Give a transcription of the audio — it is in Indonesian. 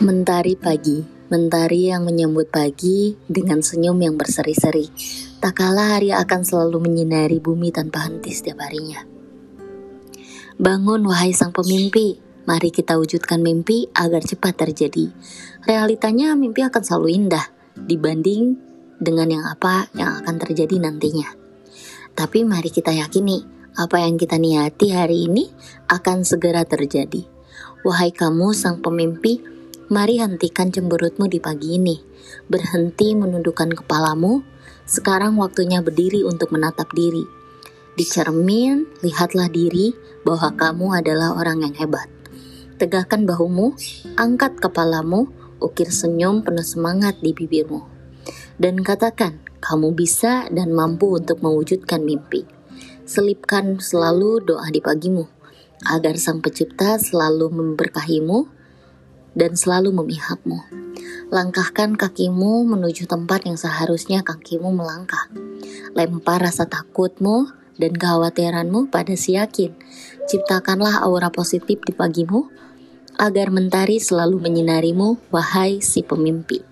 Mentari pagi, mentari yang menyambut pagi dengan senyum yang berseri-seri. Tak kalah hari akan selalu menyinari bumi tanpa henti setiap harinya. Bangun wahai sang pemimpi, mari kita wujudkan mimpi agar cepat terjadi. Realitanya mimpi akan selalu indah dibanding dengan yang apa yang akan terjadi nantinya. Tapi mari kita yakini, apa yang kita niati hari ini akan segera terjadi. Wahai kamu sang pemimpi, mari hentikan cemberutmu di pagi ini. Berhenti menundukkan kepalamu, sekarang waktunya berdiri untuk menatap diri. Di cermin, lihatlah diri bahwa kamu adalah orang yang hebat. Tegakkan bahumu, angkat kepalamu, ukir senyum penuh semangat di bibirmu. Dan katakan, kamu bisa dan mampu untuk mewujudkan mimpi. Selipkan selalu doa di pagimu, agar Sang Pencipta selalu memberkahimu dan selalu memihakmu. Langkahkan kakimu menuju tempat yang seharusnya kakimu melangkah. Lempar rasa takutmu dan kekhawatiranmu pada si yakin. Ciptakanlah aura positif di pagimu, agar mentari selalu menyinarimu, wahai si pemimpi.